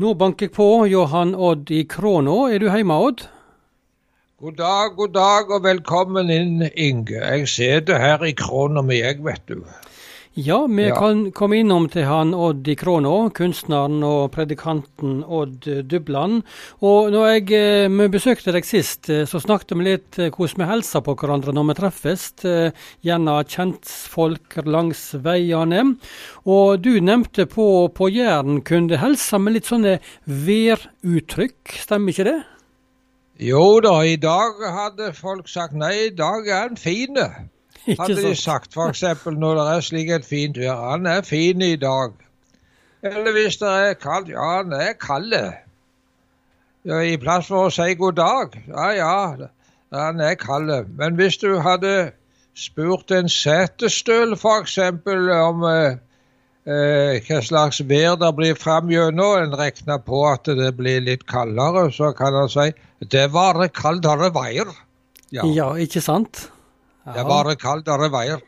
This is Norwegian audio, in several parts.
Nå banker jeg på Johan Odd i Kråna. Er du hjemme, Odd? God dag, god dag og velkommen inn, Inge. Jeg sitter her i Kråna mi, jeg, vet du. Ja, vi Ja. kan komme innom til han Odd i Kråna, kunstneren og predikanten Odd Dubland. Og når jeg eh, vi besøkte deg sist, eh, så snakket vi litt eh, hvordan vi hilser på hverandre når vi treffes. Gjennom kjentfolk langs veiene. Og du nevnte på, på Jæren kunne hilse med litt sånne væruttrykk, stemmer ikke det? Jo da, i dag hadde folk sagt nei, i dag er den fin. Hadde de sagt f.eks. når det er slik et fint vær. Han er fin i dag. Eller hvis det er kaldt. Ja, han er kald. Ja, I plass for å si god dag. Ja ja, han er kald. Men hvis du hadde spurt en setestøl f.eks. om eh, eh, hva slags vær det blir framgjennom, en regner på at det blir litt kaldere, så kan han si det var kaldere veier. Ja. Ja, ikke sant? Det er bare kaldere veier.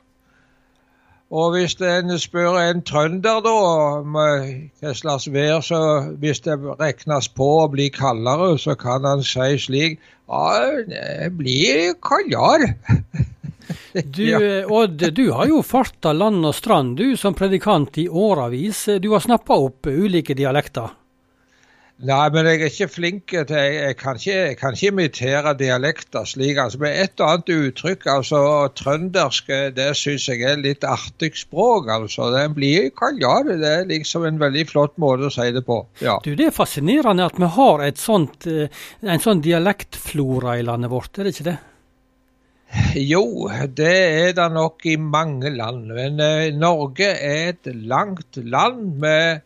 Og hvis en spør en trønder da om eh, hva slags vær, så hvis det regnes på å bli kaldere, så kan han si slik Ja, det blir kaldere. Du, eh, Odd, du har jo farta land og strand du som predikant i åravis. Du har snappa opp ulike dialekter. Nei, men jeg er ikke flink til Jeg, jeg, kan, ikke, jeg kan ikke imitere dialekter slik. altså Med et og annet uttrykk. altså Trøndersk eh, det syns jeg er litt artig språk. altså Det blir ja, Det er liksom en veldig flott måte å si det på. ja. Du, Det er fascinerende at vi har et sånt, eh, en sånn dialektflora i landet vårt, er det ikke det? Jo, det er det nok i mange land. Men eh, Norge er et langt land med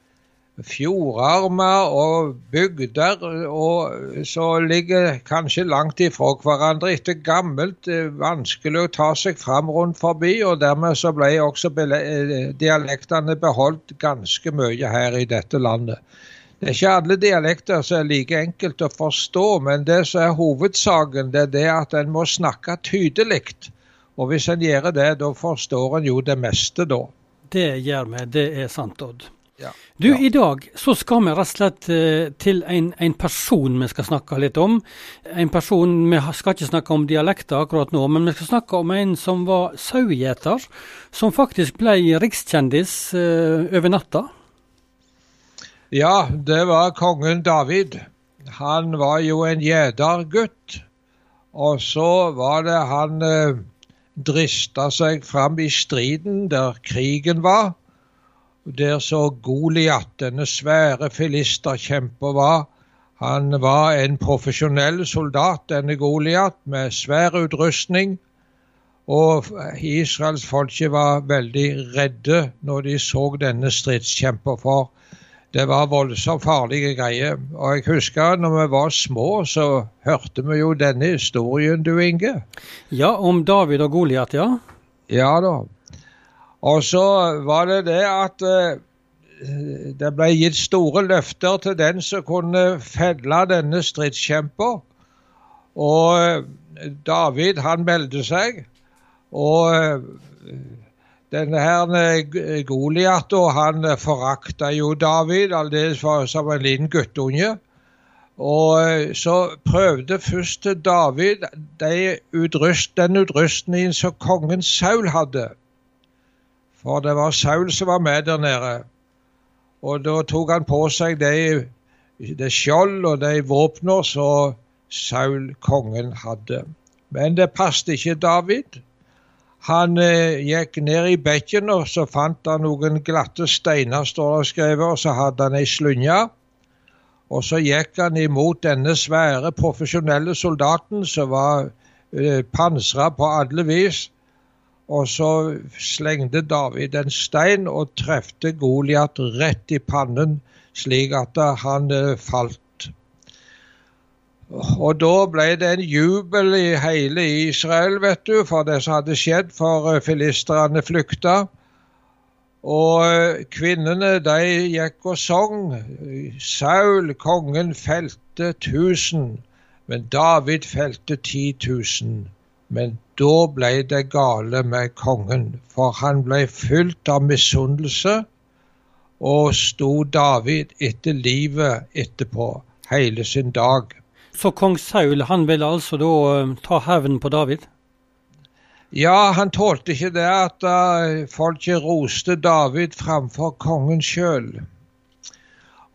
fjordarmer og bygder og som ligger kanskje langt ifra hverandre. Etter gammelt eh, vanskelig å ta seg fram rundt forbi, og dermed så ble også eh, dialektene beholdt ganske mye her i dette landet. Det er ikke alle dialekter som er like enkelt å forstå, men det som er hovedsaken, det er det at en må snakke tydelig. Og hvis en gjør det, da forstår en jo det meste, da. Det gjør vi, det er sant, Odd. Ja. Du, Ja. I dag så skal vi rett og slett eh, til en, en person vi skal snakke litt om. En person, Vi skal ikke snakke om dialekter akkurat nå, men vi skal snakke om en som var sauegjeter. Som faktisk ble rikskjendis eh, over natta. Ja, det var kongen David. Han var jo en gjetergutt. Og så var det han eh, drista seg fram i striden der krigen var. Der så Goliat, denne svære filisterkjemper, var. Han var en profesjonell soldat, denne Goliat, med svær utrustning. Og israelsfolket var veldig redde når de så denne stridskjemper, for det var voldsomt farlige greier. Og jeg husker når vi var små, så hørte vi jo denne historien, du Inge. Ja, om David og Goliat, ja. Ja da. Og så var det det at eh, det ble gitt store løfter til den som kunne felle denne stridskjemper. Og eh, David, han meldte seg. Og eh, denne her Goliat, han forakta jo David aldeles som en liten guttunge. Og så prøvde først David de utrust, den utrustningen som kongen Saul hadde. For det var Saul som var med der nede. Og da tok han på seg det, det skjold og de våpner som Saul, kongen, hadde. Men det passet ikke David. Han eh, gikk ned i bekken, og så fant han noen glatte steiner, står det skrevet, og så hadde han ei slynge. Og så gikk han imot denne svære, profesjonelle soldaten som var eh, pansra på alle vis. Og så slengte David en stein og trefte Goliat rett i pannen, slik at han eh, falt. Og da ble det en jubel i hele Israel, vet du, for det som hadde skjedd, for filistrene flykta. Og eh, kvinnene de gikk og sang. Saul, kongen, felte tusen, men David felte ti tusen. Men da ble det gale med kongen, for han ble fylt av misunnelse og sto David etter livet etterpå, hele sin dag. Så kong Saul han ville altså da uh, ta hevn på David? Ja, han tålte ikke det at uh, folket roste David framfor kongen sjøl.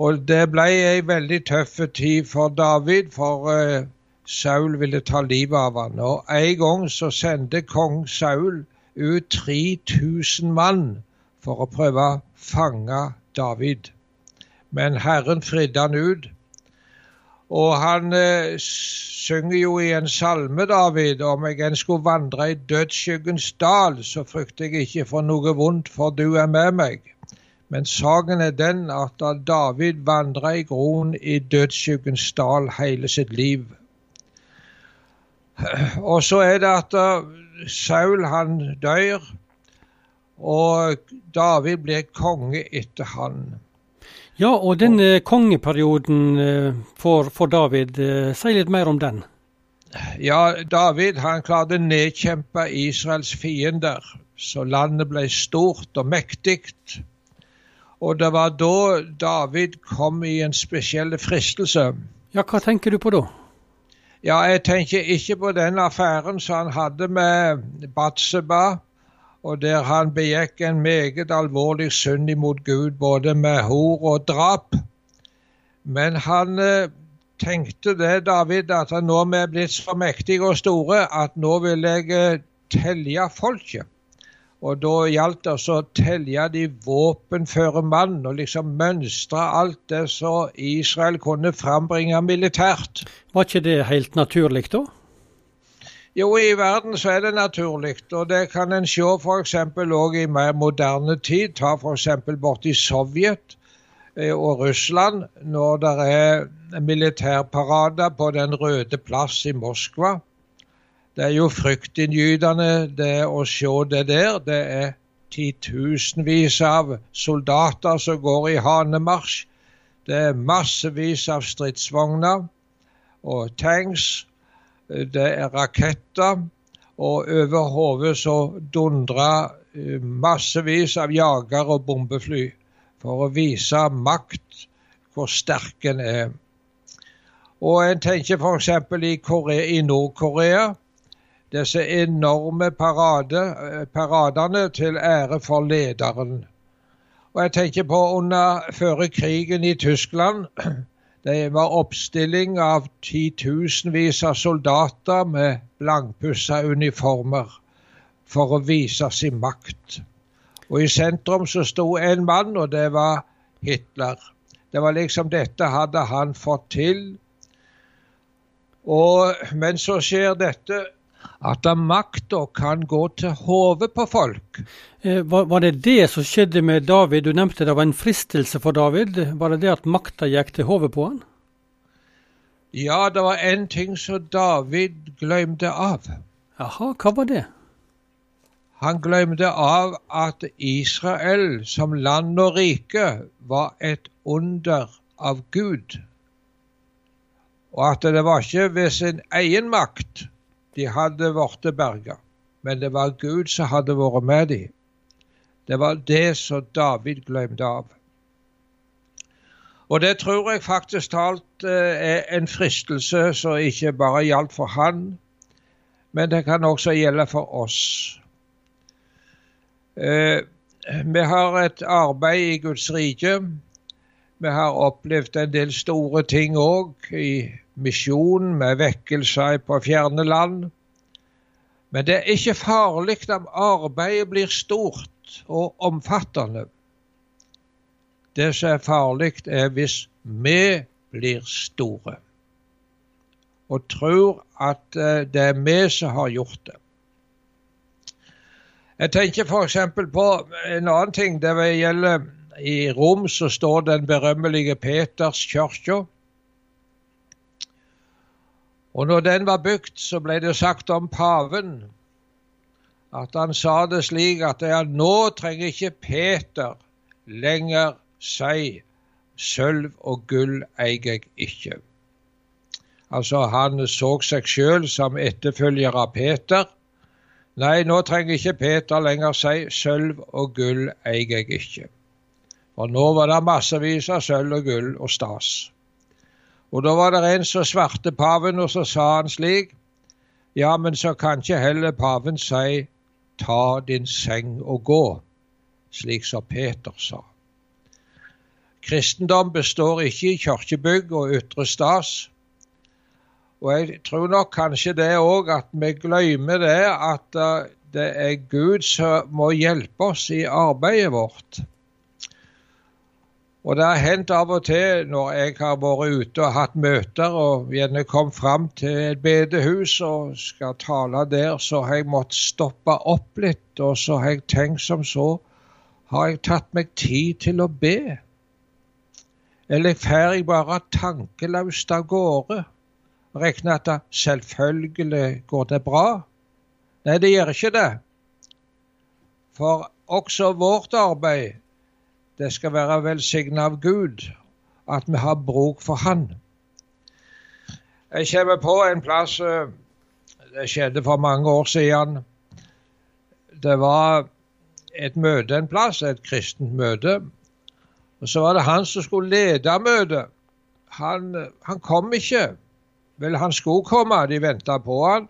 Og det ble ei veldig tøff tid for David, for uh, Saul ville ta livet av han. Og En gang så sendte kong Saul ut 3000 mann for å prøve å fange David. Men Herren fridde han ut. Og han eh, synger jo i en salme, David, om jeg enn skulle vandre i dødsskyggens dal, så frykter jeg ikke for noe vondt, for du er med meg. Men saken er den at David vandra i groen i dødsskyggens dal hele sitt liv. Og så er det at eh, Saul han dør, og David blir konge etter han. Ja, og den eh, kongeperioden eh, for, for David, si litt mer om den. Ja, David han klarte å nedkjempe Israels fiender, så landet ble stort og mektig. Og det var da David kom i en spesiell fristelse. Ja, hva tenker du på da? Ja, jeg tenker ikke på den affæren som han hadde med Batseba og der han begikk en meget alvorlig synd imot Gud, både med hor og drap. Men han eh, tenkte det, David, at nå er blitt så mektige og store at nå vil jeg eh, telje folket. Og da gjaldt det å telje de våpenføre mann, og liksom mønstre alt det som Israel kunne frambringe militært. Var ikke det helt naturlig da? Jo, i verden så er det naturlig, og det kan en se f.eks. òg i mer moderne tid. Ta f.eks. borti Sovjet eh, og Russland, når det er militærparader på Den røde plass i Moskva. Det er jo fryktinngytende det å se det der. Det er titusenvis av soldater som går i hanemarsj. Det er massevis av stridsvogner og tanks det er raketter, og over hodet så dundrer eh, massevis av jagere og bombefly for å vise makt, hvor sterk en er. Og en tenker f.eks. I, i Nord-Korea. Disse enorme parade, eh, paradene til ære for lederen. Og jeg tenker på under før krigen i Tyskland det var oppstilling av titusenvis av soldater med blankpussa uniformer for å vise sin makt. Og i sentrum så sto en mann, og det var Hitler. Det var liksom dette hadde han fått til. Og, men så skjer dette at makta kan gå til hodet på folk. Eh, var, var, det det som skjedde med David? Du nevnte det var en fristelse for David. Var det det at makta gikk til hodet på han? Ja, det var en ting som David glemte av. Jaha, hva var det? Han glemte av at Israel som land og rike var et under av Gud. Og at det var ikke ved sin egen makt de hadde blitt berga, men det var Gud som hadde vært med dem. Det var det som David glemte av. Og det tror jeg faktisk talt eh, er en fristelse som ikke bare gjaldt for han, men det kan også gjelde for oss. Eh, vi har et arbeid i Guds rike. Vi har opplevd en del store ting òg i misjon med vekkelser på fjerne land. Men det er ikke farlig om arbeidet blir stort og omfattende. Det som er farlig, er hvis vi blir store og tror at eh, det er vi som har gjort det. Jeg tenker f.eks. på en annen ting. Det gjelder i Rom så står den berømmelige Peterskirka. Og når den var bygd, så ble det sagt om paven at han sa det slik at ja, nå trenger ikke Peter lenger si sølv og gull eier jeg ikke. Altså han så seg sjøl som etterfølger av Peter. Nei, nå trenger ikke Peter lenger si sølv og gull eier jeg ikke. For nå var det massevis av sølv og gull og stas. Og da var det en som svarte paven, og så sa han slik Ja, men så kan ikke heller paven si ta din seng og gå, slik som Peter sa. Kristendom består ikke i kirkebygg og ytre stas. Og jeg tror nok kanskje det òg at vi glemmer det at eh, det er Gud som må hjelpe oss i arbeidet vårt. Og det har hendt av og til når jeg har vært ute og hatt møter og gjerne kom fram til et bedehus og skal tale der, så har jeg måttet stoppe opp litt, og så har jeg tenkt som så Har jeg tatt meg tid til å be? Eller fer jeg bare tankeløst av gårde? Regner at det selvfølgelig går det bra? Nei, det gjør ikke det. For også vårt arbeid det skal være velsigna av Gud at vi har bruk for Han. Jeg kommer på en plass eh, Det skjedde for mange år siden. Det var et møte en plass, et kristent møte. Og Så var det han som skulle lede møtet. Han, han kom ikke. Vel, han skulle komme, de venta på han.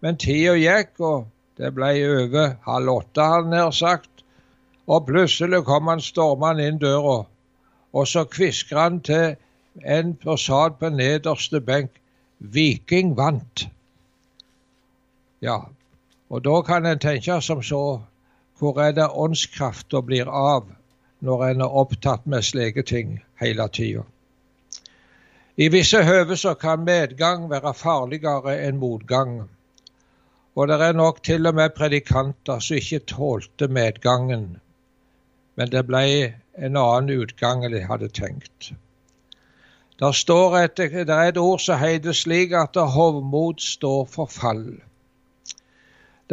Men tida gikk, og det ble over halv åtte, hadde han nær sagt. Og plutselig kom han stormende inn døra, og så kvisker han til en satt på nederste benk Viking vant. Ja, og da kan en tenke som så Hvor er det åndskrafta blir av når en er opptatt med slike ting hele tida? I visse høve så kan medgang være farligere enn motgang. Og det er nok til og med predikanter som ikke tålte medgangen men det ble en annen utgang enn jeg hadde tenkt. Der et, der er et ord som heter slik at hovmod står for fall.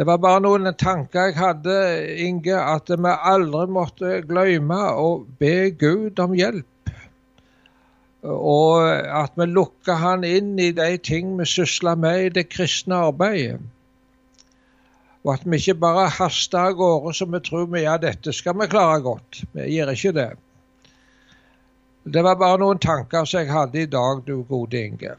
Det var bare noen tanker jeg hadde, Inge, at vi aldri måtte glemme å be Gud om hjelp. Og at vi lukker Han inn i de ting vi sysler med i det kristne arbeidet. Og at vi ikke bare haster av gårde som vi tror vi ja, dette skal vi klare godt. Vi gjør ikke det. Det var bare noen tanker som jeg hadde i dag, du gode Inge.